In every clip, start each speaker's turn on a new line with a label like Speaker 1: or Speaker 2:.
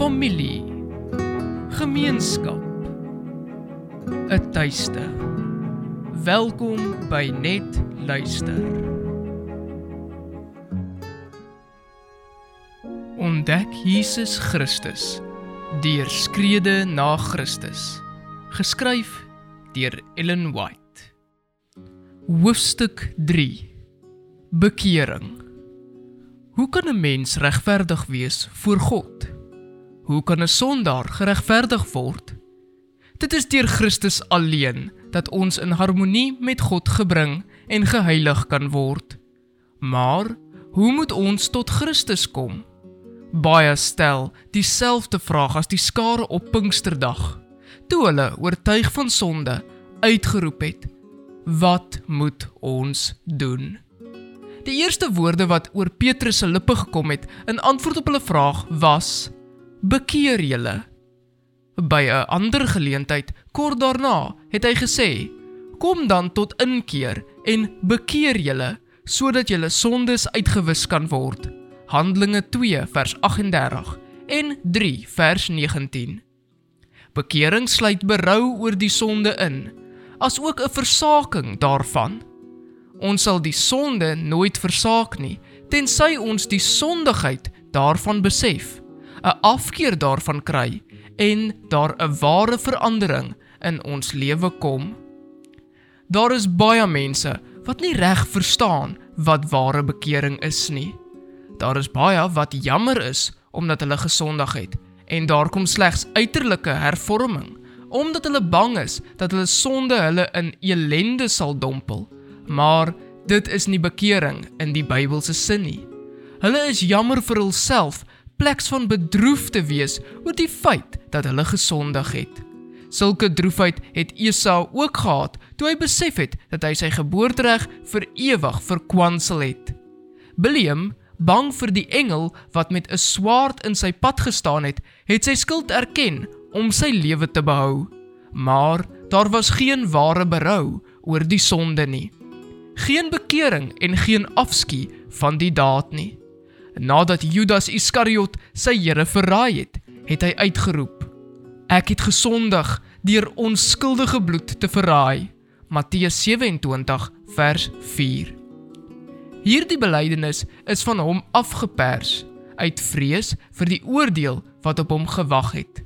Speaker 1: familie, gemeenskap, 'n tuiste. Welkom by Net Luister. Ontdek Jesus Christus deur Skrede na Christus. Geskryf deur Ellen White. Hoofstuk 3. Bekering. Hoe kan 'n mens regverdig wees voor God? Hoe kan 'n sondaar geregverdig word? Dit is deur Christus alleen dat ons in harmonie met God gebring en geheilig kan word. Maar hoe moet ons tot Christus kom? Baie stel dieselfde vraag as die skare op Pinksterdag, toe hulle oortuig van sonde uitgeroep het: Wat moet ons doen? Die eerste woorde wat oor Petrus se lippe gekom het in antwoord op hulle vraag was: "Bekeer julle." By 'n ander geleentheid kort daarna het hy gesê: "Kom dan tot inkeer en bekeer julle sodat julle sondes uitgewis kan word." Handelinge 2 vers 38 en 3 vers 19. Bekering sluit berou oor die sonde in, asook 'n versaking daarvan. Ons sal die sonde nooit versaak nie tensy ons die sondigheid daarvan besef, 'n afkeer daarvan kry en daar 'n ware verandering in ons lewe kom. Daar is baie mense wat nie reg verstaan wat ware bekering is nie. Daar is baie wat jammer is omdat hulle gesondig het en daar kom slegs uiterlike hervorming omdat hulle bang is dat hulle sonde hulle in elende sal dompel maar dit is nie bekering in die Bybelse sin nie. Hulle is jammer vir hulself, pleks van bedroef te wees oor die feit dat hulle gesondig het. Sulke droefheid het Esau ook gehad toe hy besef het dat hy sy geboortereg vir ewig verkwansel het. Biliam, bang vir die engel wat met 'n swaard in sy pad gestaan het, het sy skuld erken om sy lewe te behou. Maar daar was geen ware berou oor die sonde nie geen bekering en geen afskie van die daad nie. Nadat Judas Iskariot sy Here verraai het, het hy uitgeroep: Ek het gesondig deur onskuldige bloed te verraai. Matteus 27 vers 4. Hierdie belydenis is van hom afgepers uit vrees vir die oordeel wat op hom gewag het.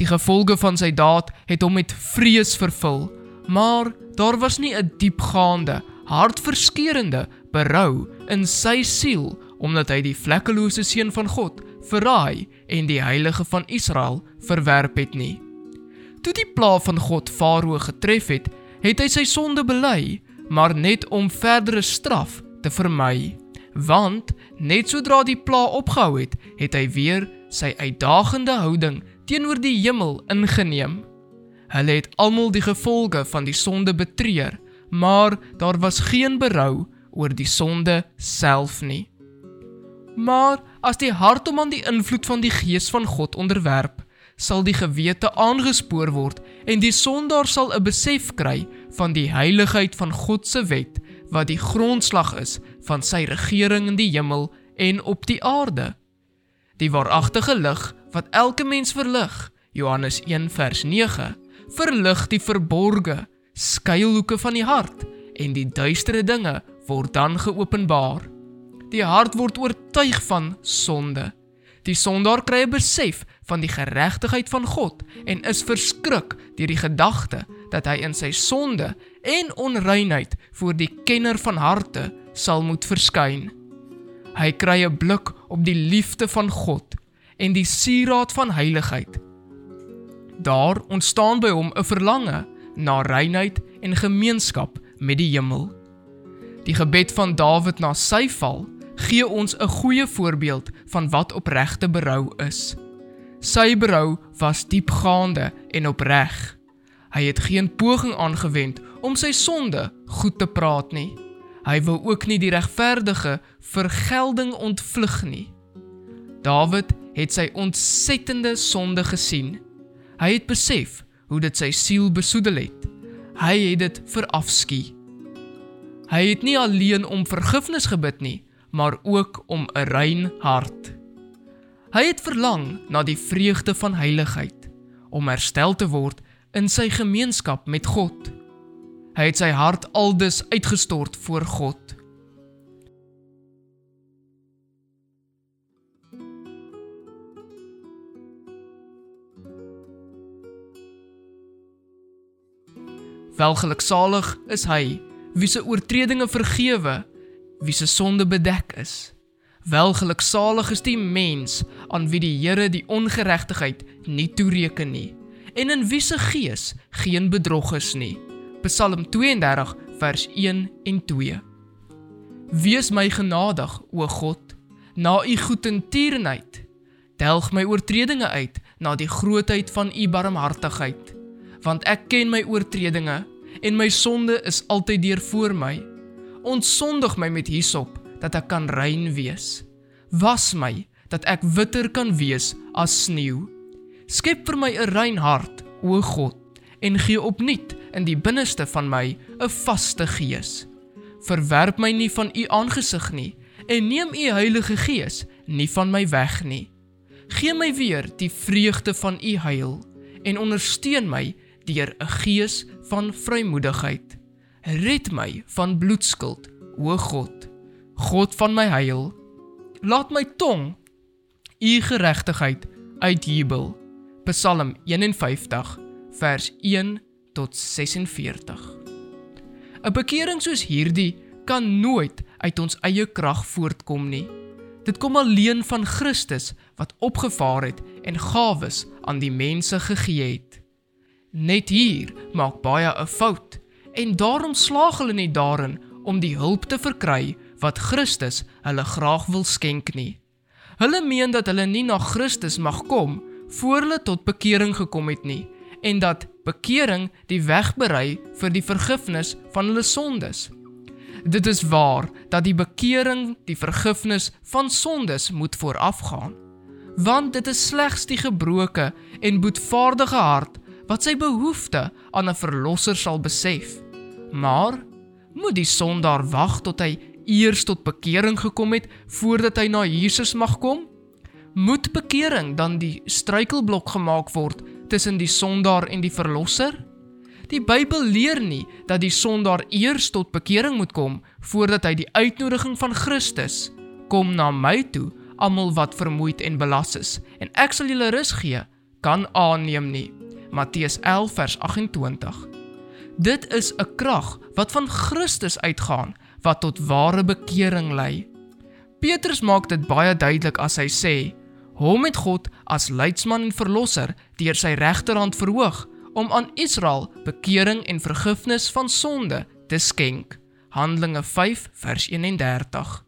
Speaker 1: Die gevolge van sy daad het hom met vrees vervul, maar daar was nie 'n diepgaande hartverskeurende berou in sy siel omdat hy die vlekkelose seun van God verraai en die heilige van Israel verwerp het nie. Toe die pla van God Farao getref het, het hy sy sonde bely, maar net om verdere straf te vermy. Want net sodra die pla opgehou het, het hy weer sy uitdagende houding teenoor die hemel ingeneem. Hulle het almal die gevolge van die sonde betreur maar daar was geen berou oor die sonde self nie. Maar as die hart om aan die invloed van die gees van God onderwerp, sal die gewete aangespoor word en die sondaar sal 'n besef kry van die heiligheid van God se wet wat die grondslag is van sy regering in die hemel en op die aarde. Die waaragtige lig wat elke mens verlig, Johannes 1 vers 9, verlig die verborgde skuilhoeke van die hart en die duistere dinge word dan geopenbaar. Die hart word oortuig van sonde. Die sondaar kry 'n besef van die geregtigheid van God en is verskrik deur die gedagte dat hy in sy sonde en onreinheid voor die kenner van harte sal moet verskyn. Hy kry 'n blik op die liefde van God en die sieraad van heiligheid. Daar ontstaan by hom 'n verlange na reinheid en gemeenskap met die hemel. Die gebed van Dawid na sy val gee ons 'n goeie voorbeeld van wat opregte berou is. Sy berou was diepgaande en opreg. Hy het geen poging aangewend om sy sonde goed te praat nie. Hy wou ook nie die regverdige vergelding ontvlug nie. Dawid het sy ontsettende sonde gesien. Hy het besef hoe dit sy siel besoedel het. Hy het dit verafskie. Hy het nie alleen om vergifnis gebid nie, maar ook om 'n rein hart. Hy het verlang na die vreugde van heiligheid om herstel te word in sy gemeenskap met God. Hy het sy hart aldus uitgestort voor God. Welgeluksalig is hy wie se oortredinge vergewe, wie se sonde bedek is. Welgeluksalig is die mens aan wie die Here die ongeregtigheid nie toereken nie en in wie se gees geen bedrog is nie. Psalm 32 vers 1 en 2. Wees my genadig, o God, na u goedertierenheid. Delg my oortredinge uit na die grootheid van u barmhartigheid, want ek ken my oortredinge en my sonde is altyd deur voor my. Ontsondig my met hisop dat ek kan rein wees. Was my dat ek witter kan wees as sneeu. Skep vir my 'n rein hart, o God, en gee opnuut in die binneste van my 'n vaste gees. Verwerp my nie van u aangesig nie en neem u Heilige Gees nie van my weg nie. Gee my weer die vreugde van u heil en ondersteun my deur 'n gees van vrymoedigheid. Red my van bloedskuld, o God, God van my heil. Laat my tong u geregtigheid uitjubel. Psalm 51 vers 1 tot 46. 'n Bekering soos hierdie kan nooit uit ons eie krag voortkom nie. Dit kom alleen van Christus wat opgevaar het en gawes aan die mense gegee het. Net hier maak baie 'n fout en daarom slaag hulle nie daarin om die hulp te verkry wat Christus hulle graag wil skenk nie. Hulle meen dat hulle nie na Christus mag kom voor hulle tot bekering gekom het nie en dat bekering die weg berei vir die vergifnis van hulle sondes. Dit is waar dat die bekering die vergifnis van sondes moet voorafgaan, want dit is slegs die gebroke en boetvaardige hart wat sy behoefte aan 'n verlosser sal besef. Maar moet die sondaar wag tot hy eers tot bekering gekom het voordat hy na Jesus mag kom? Moet bekering dan die struikelblok gemaak word tussen die sondaar en die verlosser? Die Bybel leer nie dat die sondaar eers tot bekering moet kom voordat hy die uitnodiging van Christus kom na my toe, almal wat vermoeid en belas is, en ek sal julle rus gee, kan aanneem nie. Matteus 11 vers 28. Dit is 'n krag wat van Christus uitgaan wat tot ware bekering lei. Petrus maak dit baie duidelik as hy sê: "Hom het God as leidsman en verlosser deur sy regterhand verhoog om aan Israel bekering en vergifnis van sonde te skenk." Handelinge 5 vers 31.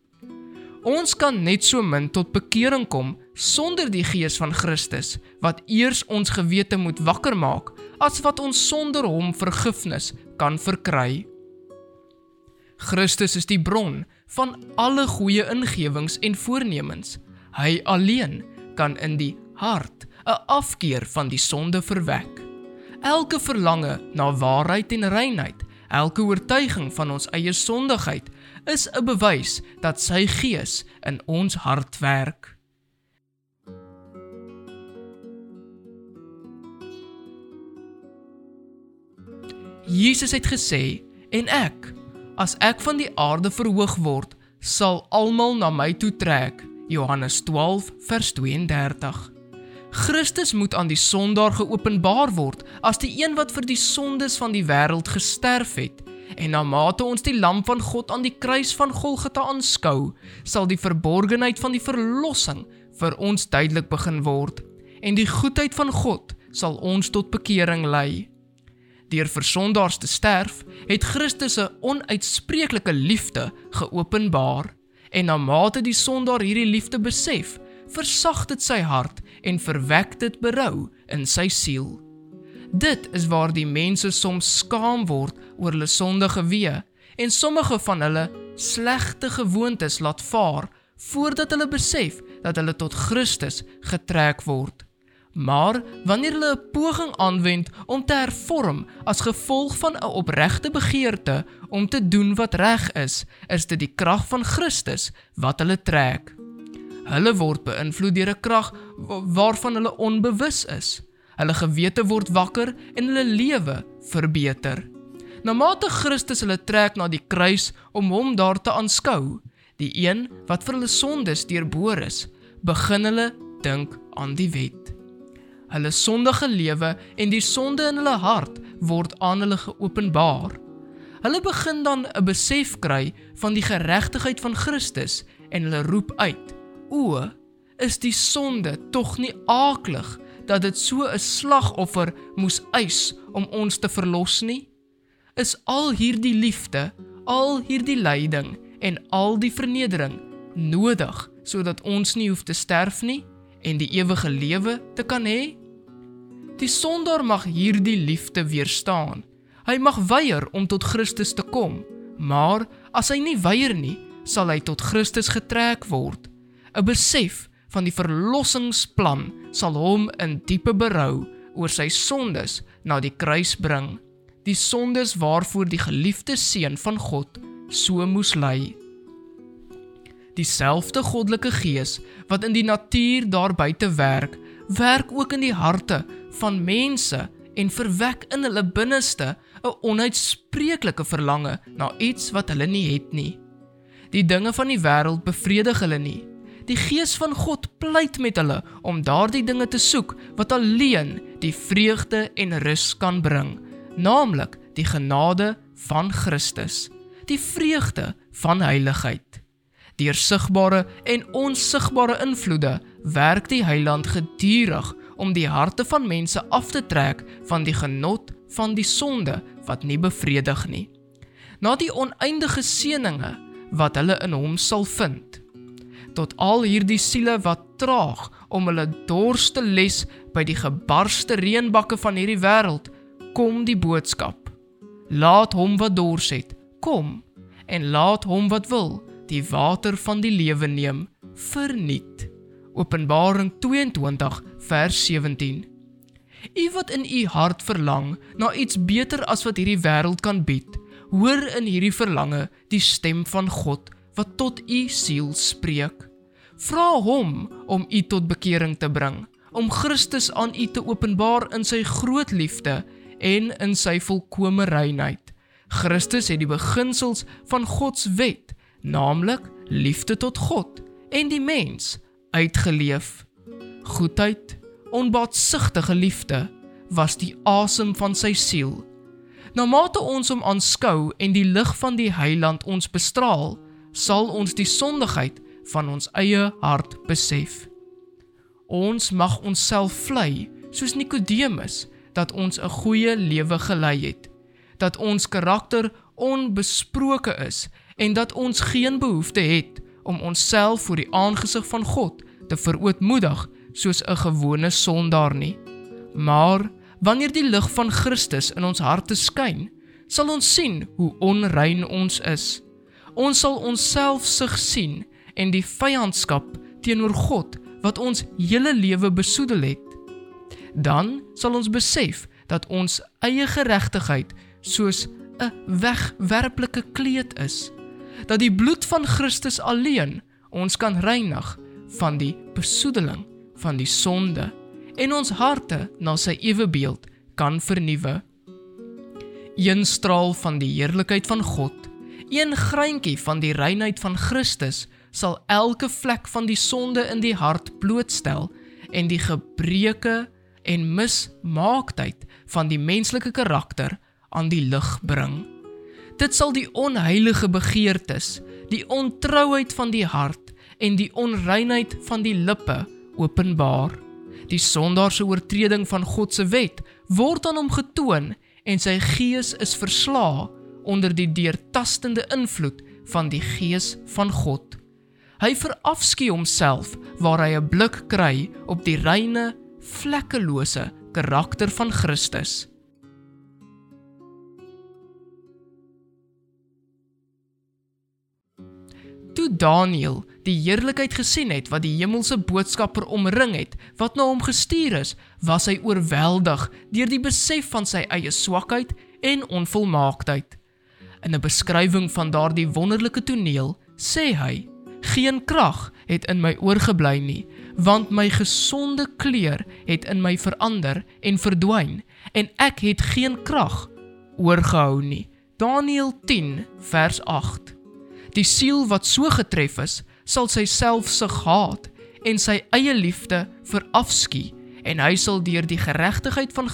Speaker 1: Ons kan net so min tot bekering kom sonder die gees van Christus wat eers ons gewete moet wakker maak as wat ons sonder hom vergifnis kan verkry. Christus is die bron van alle goeie ingewings en voornemens. Hy alleen kan in die hart 'n afkeer van die sonde verwek. Elke verlange na waarheid en reinheid, elke oortuiging van ons eie sondigheid is 'n bewys dat sy gees in ons hart werk. Jesus het gesê en ek as ek van die aarde verhoog word sal almal na my toe trek. Johannes 12 vers 32 Christus moet aan die sondaar geopenbaar word as die een wat vir die sondes van die wêreld gesterf het. En na mate ons die lam van God aan die kruis van Golgotha aanskou sal die verborgenheid van die verlossing vir ons duidelik begin word. En die goedheid van God sal ons tot bekering lei deur vir sondaars te sterf, het Christus se onuitspreeklike liefde geopenbaar. En na mate die sondaar hierdie liefde besef, versag dit sy hart en verwek dit berou in sy siel. Dit is waar die mense soms skaam word oor hulle sondige weë en sommige van hulle slegte gewoontes laat vaar voordat hulle besef dat hulle tot Christus getrek word. Maar wanneer hulle 'n poging aanwend om te hervorm as gevolg van 'n opregte begeerte om te doen wat reg is, is dit die krag van Christus wat hulle trek. Hulle word beïnvloed deur 'n krag waarvan hulle onbewus is. Hulle gewete word wakker en hulle lewe verbeter. Na mate Christus hulle trek na die kruis om hom daar te aanskou, die een wat vir hulle sondes deurboor is, begin hulle dink aan die wet. Hulle sondige lewe en die sonde in hulle hart word aan hulle geopenbaar. Hulle begin dan 'n besef kry van die geregtigheid van Christus en hulle roep uit: "O, is die sonde tog nie aaklig dat dit so 'n slagoffer moes eis om ons te verlos nie? Is al hierdie liefde, al hierdie lyding en al die vernedering nodig sodat ons nie hoef te sterf nie en die ewige lewe te kan hê? Die sondaar mag hierdie liefde weerstaan. Hy mag weier om tot Christus te kom, maar as hy nie weier nie, sal hy tot Christus getrek word. 'n Besef van die verlossingsplan sal hom in diepe berou oor sy sondes na die kruis bring. Die sondes waarvoor die geliefde seun van God so moes ly. Dieselfde goddelike gees wat in die natuur daar buite werk, werk ook in die harte van mense en verwek in hulle binneste 'n onuitspreeklike verlange na iets wat hulle nie het nie. Die dinge van die wêreld bevredig hulle nie. Die Gees van God pleit met hulle om daardie dinge te soek wat alleen die vreugde en rus kan bring, naamlik die genade van Christus, die vreugde van heiligheid. Deur sigbare en onsigbare invloede werk die Heiland gedurig om die harte van mense af te trek van die genot van die sonde wat nie bevredig nie. Na die oneindige seëninge wat hulle in hom sal vind. Tot al hierdie siele wat traag om hulle dors te les by die gebarste reënbakke van hierdie wêreld, kom die boodskap. Laat hom wat dors het, kom en laat hom wat wil die water van die lewe neem verniet. Openbaring 22 vers 17. U wat in u hart verlang na iets beter as wat hierdie wêreld kan bied, hoor in hierdie verlange die stem van God wat tot u siel spreek. Vra hom om u tot bekering te bring, om Christus aan u te openbaar in sy groot liefde en in sy volkomme reinheid. Christus het die beginsels van God se wet naamlik liefde tot God en die mens uitgeleef. Goedheid, onbaatsigtige liefde was die asem van sy siel. Na mate ons hom aanskou en die lig van die Heiland ons bestraal, sal ons die sondigheid van ons eie hart besef. Ons mag onsself vlei soos Nikodemus dat ons 'n goeie lewe gelei het, dat ons karakter onbesproke is en dat ons geen behoefte het om onsself voor die aangesig van God te verootmoedig soos 'n gewone sondaar nie. Maar wanneer die lig van Christus in ons harte skyn, sal ons sien hoe onrein ons is. Ons sal onsself sig sien en die vyandskap teenoor God wat ons hele lewe besoedel het. Dan sal ons besef dat ons eie geregtigheid soos 'n wegwerplike kleed is dat die bloed van Christus alleen ons kan reinig van die besoedeling van die sonde en ons harte na sy ewebeeld kan vernuwe. Een straal van die heerlikheid van God, een greintjie van die reinheid van Christus sal elke vlek van die sonde in die hart blootstel en die gebreke en mismaaktheid van die menslike karakter aan die lig bring. Dit sal die onheilige begeertes, die ontrouheid van die hart en die onreinheid van die lippe openbaar. Die sondaar se oortreding van God se wet word aan hom getoon en sy gees is versla onder die deurtastende invloed van die gees van God. Hy verafskie homself waar hy 'n blik kry op die reine, vlekkelose karakter van Christus. Toe Daniël die heerlikheid gesien het wat die hemelse boodskapper omring het, wat na hom gestuur is, was hy oorweldig deur die besef van sy eie swakheid en onvolmaaktheid. In 'n beskrywing van daardie wonderlike toneel sê hy: Geen krag het in my oorgebly nie, want my gesonde kleur het in my verander en verdwyn en ek het geen krag oorgehou nie. Daniël 10 vers 8. Die siel wat so getref is, sal sy selfsug haat en sy eie liefde verafskie en hy sal deur die geregtigheid van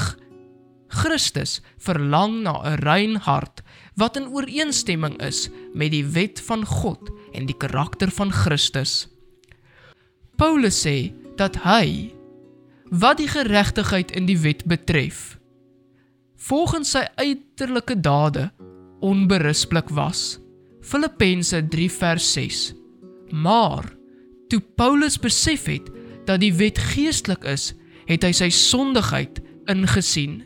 Speaker 1: Christus verlang na 'n rein hart wat in ooreenstemming is met die wet van God en die karakter van Christus. Paulus sê dat hy wat die geregtigheid in die wet betref volgens sy uiterlike dade onberispelik was. Filippense 3 vers 6. Maar toe Paulus besef het dat die wet geestelik is, het hy sy sondigheid ingesien.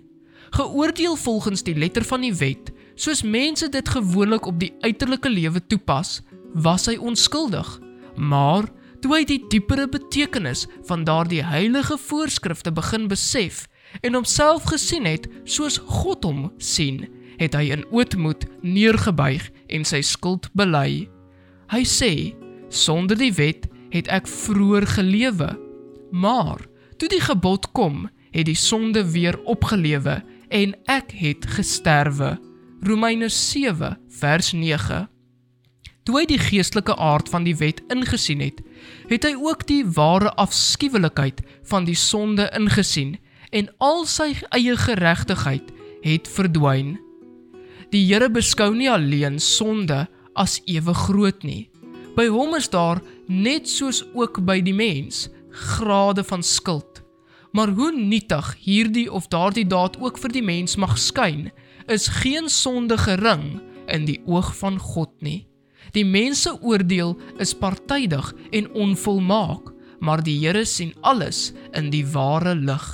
Speaker 1: Geoordeel volgens die letter van die wet, soos mense dit gewoonlik op die uiterlike lewe toepas, was hy onskuldig. Maar toe hy die diepere betekenis van daardie heilige voorskrifte begin besef en homself gesien het soos God hom sien, het hy in ootmoed neergebuig en sy skuld bely. Hy sê: "Sonder die wet het ek vroeër gelewe, maar toe die gebod kom, het die sonde weer opgelewe en ek het gesterwe." Romeine 7 vers 9. Toe hy die geestelike aard van die wet ingesien het, het hy ook die ware afskuwelikheid van die sonde ingesien en al sy eie geregtigheid het verdwyn. Die Here beskou nie alleen sonde as ewe groot nie. By hom is daar net soos ook by die mens grade van skuld. Maar hoe nietig hierdie of daardie daad ook vir die mens mag skyn, is geen sonde gering in die oog van God nie. Die mense oordeel is partydig en onvolmaak, maar die Here sien alles in die ware lig.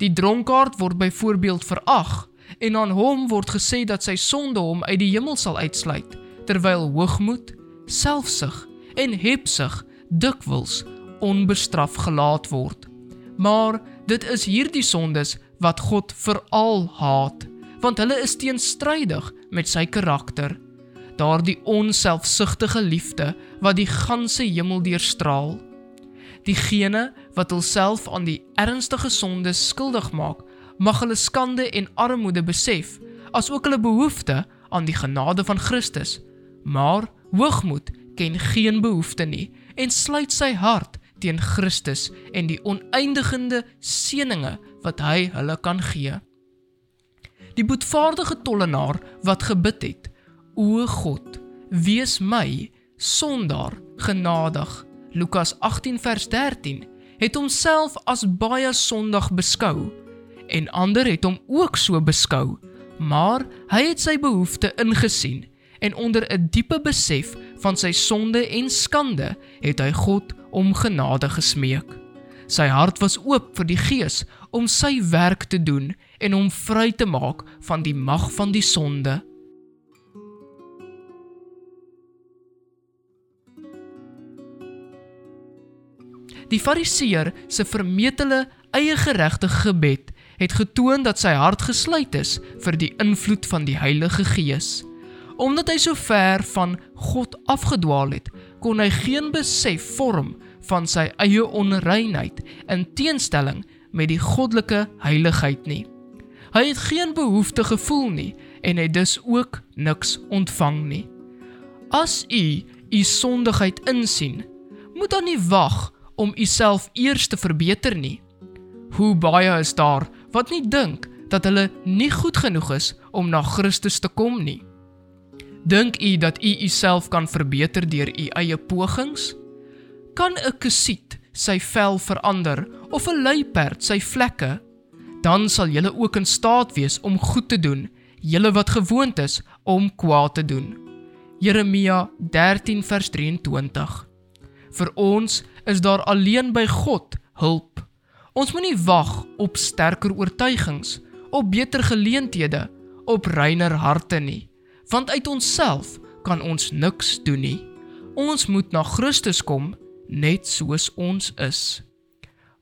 Speaker 1: Die dronkaard word byvoorbeeld verag en aan hom word gesê dat sy sonde hom uit die hemel sal uitsluit, terwyl hoogmoed, selfsug en hebsug dikwels onbestraf gelaat word. Maar dit is hierdie sondes wat God veral haat want hulle is teenstrydig met sy karakter. Daardie onselfsugtige liefde wat die ganse hemel deurstraal. Diegene wat hulself aan die ernstige sondes skuldig maak, mag hulle skande en armoede besef, asook hulle behoefte aan die genade van Christus. Maar hoogmoed ken geen behoefte nie en sluit sy hart teen Christus en die oneindigende seëninge wat hy hulle kan gee. Die boetvaardige tollenaar wat gebid het: O God, wees my sondaar genadig. Lukas 18 vers 13 het homself as baie sondig beskou en ander het hom ook so beskou, maar hy het sy behoefte ingesien en onder 'n diepe besef van sy sonde en skande het hy God om genade gesmeek. Sy hart was oop vir die Gees om sy werk te doen en hom vry te maak van die mag van die sonde. Die Fariseer se vermetele eie geregtige gebed het getoon dat sy hart gesluit is vir die invloed van die Heilige Gees. Omdat hy so ver van God afgedwaal het, kon hy geen besef vorm van sy eie onreinheid in teenstelling met die goddelike heiligheid nie. Hy het geen behoefte gevoel nie en het dus ook niks ontvang nie. As u u sondigheid insien, moet dan nie wag om u self eers te verbeter nie. Hoe baie is daar wat nie dink dat hulle nie goed genoeg is om na Christus te kom nie. Dink u dat u uself kan verbeter deur u eie pogings? Kan 'n kusiet sy vel verander of 'n luiperd sy vlekke? Dan sal julle ook in staat wees om goed te doen, julle wat gewoond is om kwaad te doen. Jeremia 13 vers 23. Vir ons is daar alleen by God hulp. Ons moenie wag op sterker oortuigings, op beter geleenthede, op reiner harte nie, want uit onsself kan ons niks doen nie. Ons moet na Christus kom net soos ons is.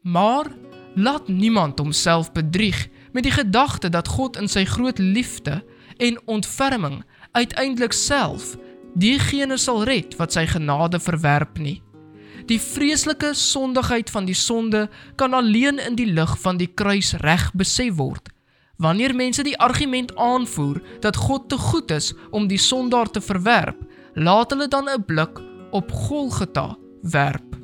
Speaker 1: Maar laat niemand homself bedrieg met die gedagte dat God in sy groot liefde en ontferming uiteindelik self diegene sal red wat sy genade verwerp nie. Die vreeslike sondigheid van die sonde kan alleen in die lig van die kruis reg besef word. Wanneer mense die argument aanvoer dat God te goed is om die sondaar te verwerp, laat hulle dan 'n blik op Golgotha werp.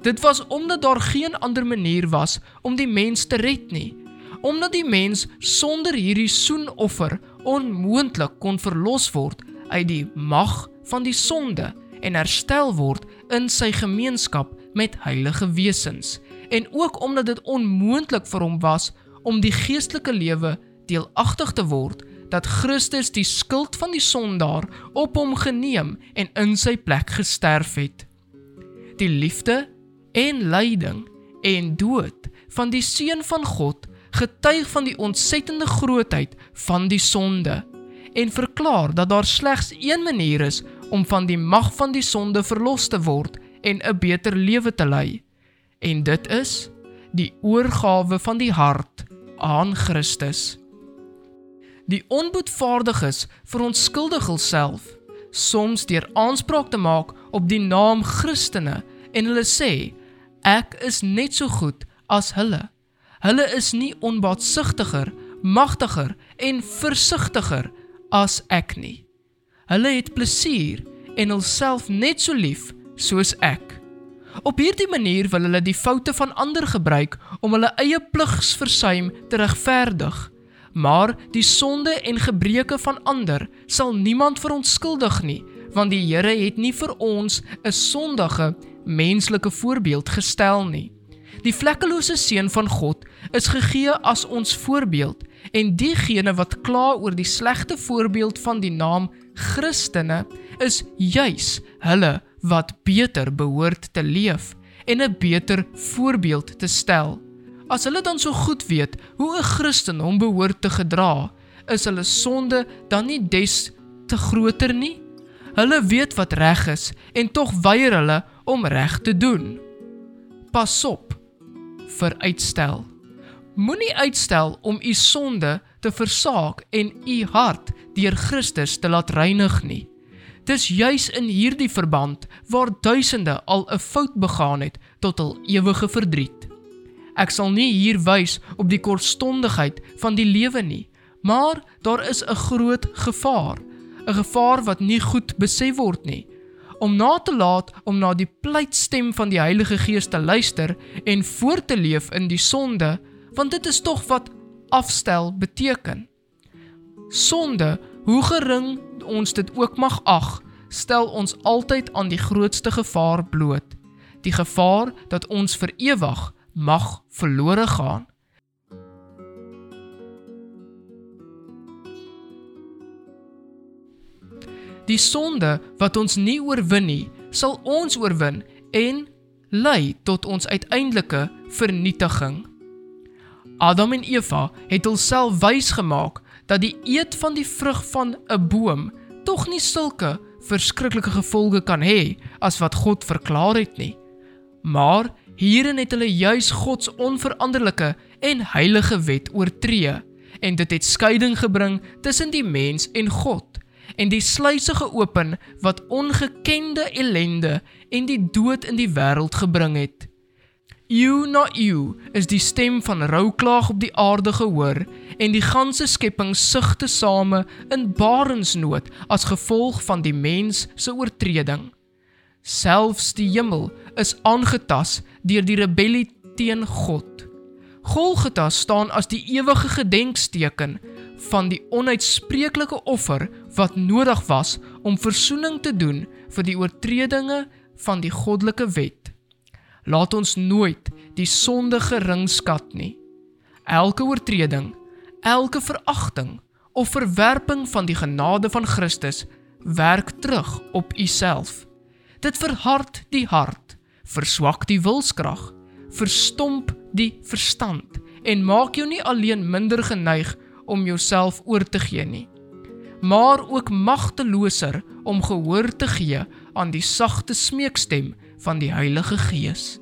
Speaker 1: Dit was omdat daar geen ander manier was om die mens te red nie. Omdat die mens sonder hierdie soenoffer onmoontlik kon verlos word uit die mag van die sonde en herstel word in sy gemeenskap met heilige wesens en ook omdat dit onmoontlik vir hom was om die geestelike lewe deelagtig te word dat Christus die skuld van die sondaar op hom geneem en in sy plek gesterf het. Die liefde en lyding en dood van die seun van God getuig van die ontsettende grootheid van die sonde en verklaar dat daar slegs een manier is om van die mag van die sonde verlos te word en 'n beter lewe te lei. En dit is die oorgawe van die hart aan Christus. Die onboetvaardiges verontskuldig hulself soms deur aanspraak te maak op die naam Christene en hulle sê ek is net so goed as hulle. Hulle is nie onbaatsigtiger, magtiger en versigtiger as ek nie. Hulle het plesier en hulself net so lief soos ek. Op hierdie manier wil hulle die foute van ander gebruik om hulle eie pligsversuim te regverdig. Maar die sonde en gebreke van ander sal niemand verontskuldig nie, want die Here het nie vir ons 'n sondige menslike voorbeeld gestel nie. Die vlekkelose seun van God is gegee as ons voorbeeld en diegene wat kla oor die slegte voorbeeld van die naam Christene is juis hulle wat beter behoort te leef en 'n beter voorbeeld te stel. As hulle dan so goed weet hoe 'n Christen hom behoort te gedra, is hulle sonde dan nie des te groter nie? Hulle weet wat reg is en tog weier hulle om reg te doen. Pas op vir uitstel. Moenie uitstel om u sonde te versaak en u hart deur Christus te laat reinig nie. Dis juis in hierdie verband waar duisende al 'n fout begaan het tot hul ewige verdriet. Ek sal nie hier wys op die kortstondigheid van die lewe nie, maar daar is 'n groot gevaar, 'n gevaar wat nie goed besef word nie. Om na te laat om na die pleitstem van die Heilige Gees te luister en voort te leef in die sonde want dit is tog wat afstel beteken. Sonde, hoe gering ons dit ook mag ag, stel ons altyd aan die grootste gevaar bloot. Die gevaar dat ons vir ewig mag verlore gaan. Die sonde wat ons nie oorwin nie, sal ons oorwin en lei tot ons uiteindelike vernietiging. Adam en Eva het hulself wys gemaak dat die eet van die vrug van 'n boom tog nie sulke verskriklike gevolge kan hê as wat God verklaar het nie. Maar hierin het hulle juis God se onveranderlike en heilige wet oortree en dit het skeiding gebring tussen die mens en God en die sluise geopen wat ongekende ellende en die dood in die wêreld gebring het. Eeu na eeu is die stem van rouklaag op die aarde gehoor en die ganse skepping sug te same in barensnood as gevolg van die mens se oortreding. Selfs die hemel is aangetas deur die rebellie teen God. Golgotha staan as die ewige gedenkteken van die onuitspreeklike offer wat nodig was om verzoening te doen vir die oortredinge van die goddelike wet. Laat ons nooit die sonde geringskat nie. Elke oortreding, elke veragting of verwerping van die genade van Christus werk terug op u self. Dit verhard die hart, verswak die wilskrag, verstomp die verstand en maak jou nie alleen minder geneig om jouself oor te gee nie, maar ook magteloser om gehoor te gee aan die sagte smeekstem van die Heilige Gees.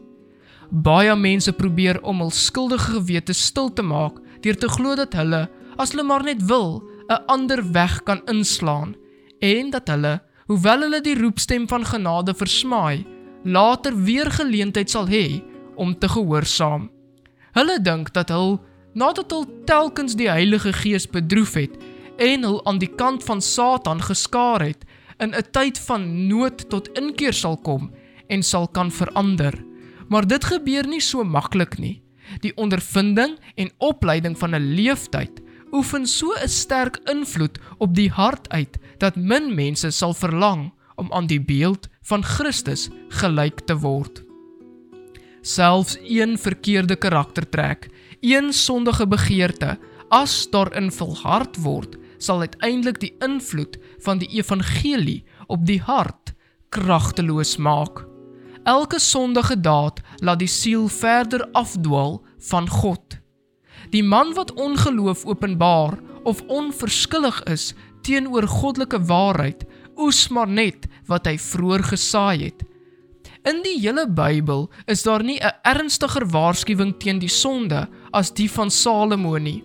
Speaker 1: Baie mense probeer om hul skuldige gewete stil te maak deur te glo dat hulle, as hulle maar net wil, 'n ander weg kan inslaan en dat hulle hoewel hulle die roepstem van genade versmaai, later weer geleentheid sal hê om te gehoorsaam. Hulle dink dat hul nadat hul telkens die Heilige Gees bedroef het en hul aan die kant van Satan geskaar het, in 'n tyd van nood tot inkeer sal kom en sal kan verander. Maar dit gebeur nie so maklik nie. Die ondervinding en opleiding van 'n leeftyd oefen so 'n sterk invloed op die hart uit dat min mense sal verlang om aan die beeld van Christus gelyk te word. Selfs een verkeerde karaktertrek, een sondige begeerte, as daarin volhard word, sal uiteindelik die invloed van die evangelie op die hart kragteloos maak. Elke sondige daad laat die siel verder afdwaal van God. Die man wat ongeloof openbaar of onverskillig is teenoor goddelike waarheid, oes maar net wat hy vroeër gesaai het. In die hele Bybel is daar nie 'n ernstiger waarskuwing teen die sonde as die van Salomo nie.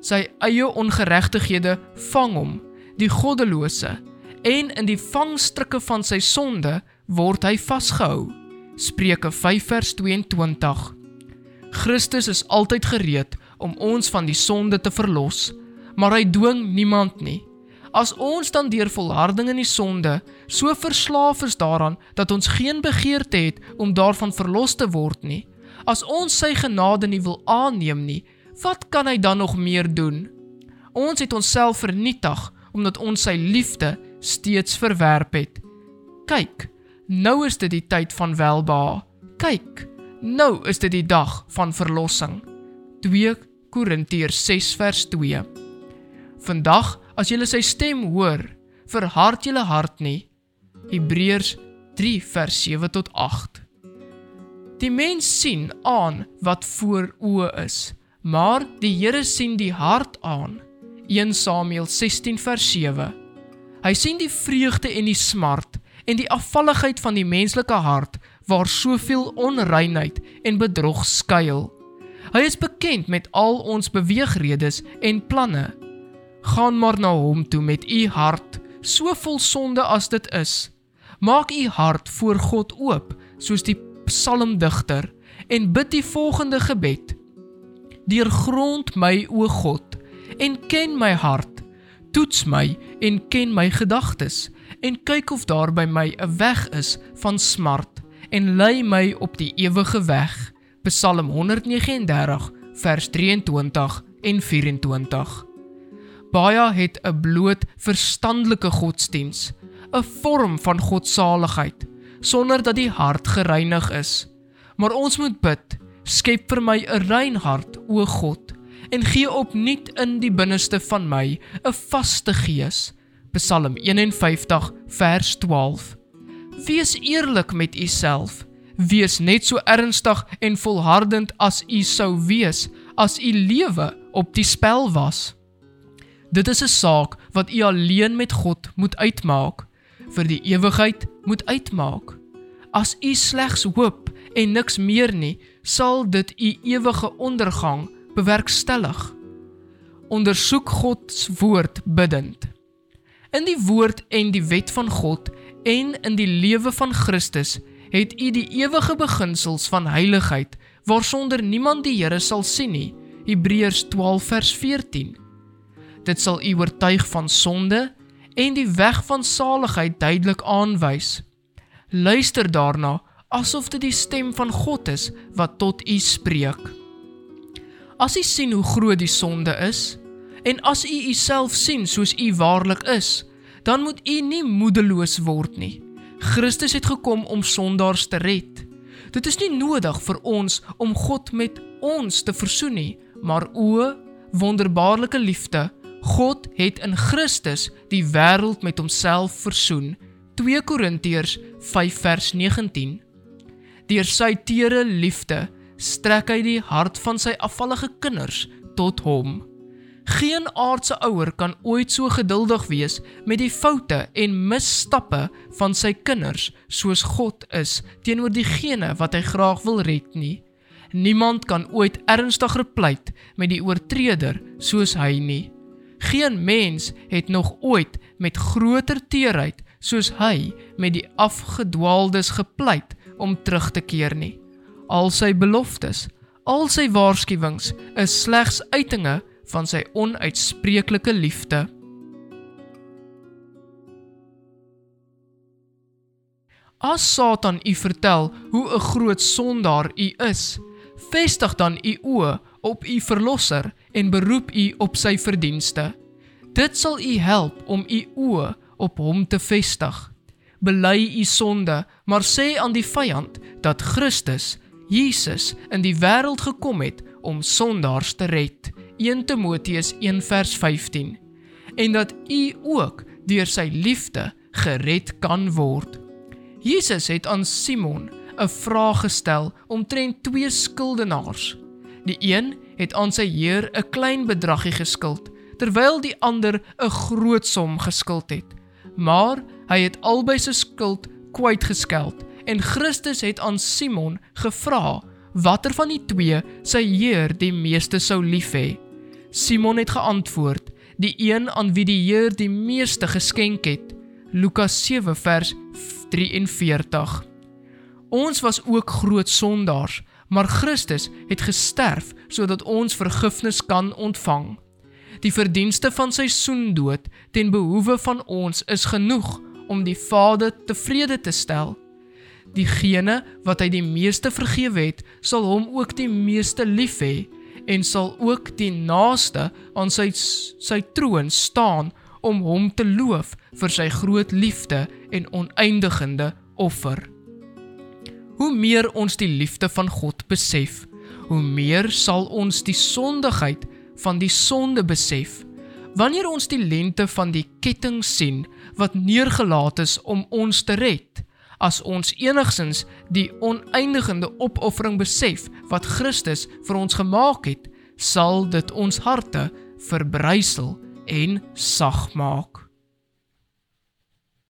Speaker 1: Sy eie ongeregtighede vang hom, die goddelose, en in die vangstrikke van sy sonde word hy vasgehou. Spreuke 5 vers 22. Christus is altyd gereed om ons van die sonde te verlos, maar hy dwing niemand nie. As ons dan deur volharding in die sonde so verslaaf is daaraan dat ons geen begeerte het om daarvan verlos te word nie, as ons sy genade nie wil aanneem nie, wat kan hy dan nog meer doen? Ons het onsself vernietig omdat ons sy liefde steeds verwerp het. Kyk, nou is dit die tyd van welbehae. Kyk, nou is dit die dag van verlossing. 2 Korintiërs 6 vers 2. Vandag as jy sy stem hoor, verhard julle hart nie. Hebreërs 3 vers 7 tot 8. Die mens sien aan wat voor oë is, maar die Here sien die hart aan. 1 Samuel 16 vers 7. Hy sien die vreugde en die smart en die afvalligheid van die menslike hart waar soveel onreinheid en bedrog skuil. Hy is bekend met al ons beweegredes en planne gaan maar na hom toe met u hart, so vol sonde as dit is. Maak u hart voor God oop, soos die psalmdigter, en bid die volgende gebed: Deurgrond my o God en ken my hart. Toets my en ken my gedagtes en kyk of daar by my 'n weg is van smart en lei my op die ewige weg. Psalm 139 vers 23 en 24 baie het 'n bloot verstandelike godsdiens, 'n vorm van godsaligheid, sonder dat die hart gereinig is. Maar ons moet bid, skep vir my 'n rein hart, o God, en gee opnuut in die binneste van my 'n vaste gees. Psalm 51 vers 12. Wees eerlik met u self. Wees net so ernstig en volhardend as u sou wees as u lewe op die spel was. Dit is 'n saak wat u alleen met God moet uitmaak, vir die ewigheid moet uitmaak. As u slegs hoop en niks meer nie, sal dit u ewige ondergang bewerkstellig. Ondersoek God se woord bidend. In die woord en die wet van God en in die lewe van Christus het u die ewige beginsels van heiligheid waarsonder niemand die Here sal sien nie. Hebreërs 12 vers 14. Dit sal u oortuig van sonde en die weg van saligheid duidelik aanwys. Luister daarna asof dit die stem van God is wat tot u spreek. As u sien hoe groot die sonde is en as u uself sien soos u waarlik is, dan moet u nie moedeloos word nie. Christus het gekom om sondaars te red. Dit is nie nodig vir ons om God met ons te versoen nie, maar o wonderbaarlike liefde God het in Christus die wêreld met homself versoen. 2 Korintiërs 5 vers 19. Deur sy teere liefde strek hy die hart van sy afvallige kinders tot hom. Geen aardse ouer kan ooit so geduldig wees met die foute en misstappe van sy kinders soos God is teenoor diegene wat hy graag wil red nie. Niemand kan ooit ernstiger pleit met die oortreder soos hy nie. Geen mens het nog ooit met groter teerheid soos hy met die afgedwaaldes gepleit om terug te keer nie. Al sy beloftes, al sy waarskuwings is slegs uitinge van sy onuitspreeklike liefde. As Satan u vertel hoe 'n groot sondaar u is, vestig dan u oë op u verlosser en beroep u op sy verdienste. Dit sal u help om u oë op hom te vestig. Bely u sonde, maar sê aan die vyand dat Christus, Jesus, in die wêreld gekom het om sondaars te red. 1 Timoteus 1:15. En dat u ook deur sy liefde gered kan word. Jesus het aan Simon 'n vraag gestel omtrent twee skuldenaars. Die een het aan sy heer 'n klein bedragie geskuld, terwyl die ander 'n groot som geskuld het. Maar hy het albei se skuld kwytgeskeld en Christus het aan Simon gevra watter van die twee sy heer die meeste sou lief hê. Simon het geantwoord: "Die een aan wie die Heer die meeste geskenk het." Lukas 7 vers 43. Ons was ook groot sondaars, maar Christus het gesterf sodat ons vergifnis kan ontvang. Die verdienste van sy soendood ten behoewe van ons is genoeg om die Vader tevrede te stel. Diegene wat hy die meeste vergewe het, sal hom ook die meeste lief hê en sal ook die naaste aan sy sy troon staan om hom te loof vir sy groot liefde en oneindigende offer. Hoe meer ons die liefde van God besef, hoe meer sal ons die sondigheid van die sonde besef. Wanneer ons die lente van die ketting sien wat neergelaat is om ons te red, as ons enigsins die oneindigende opoffering besef wat Christus vir ons gemaak het, sal dit ons harte verbrysel en sag maak.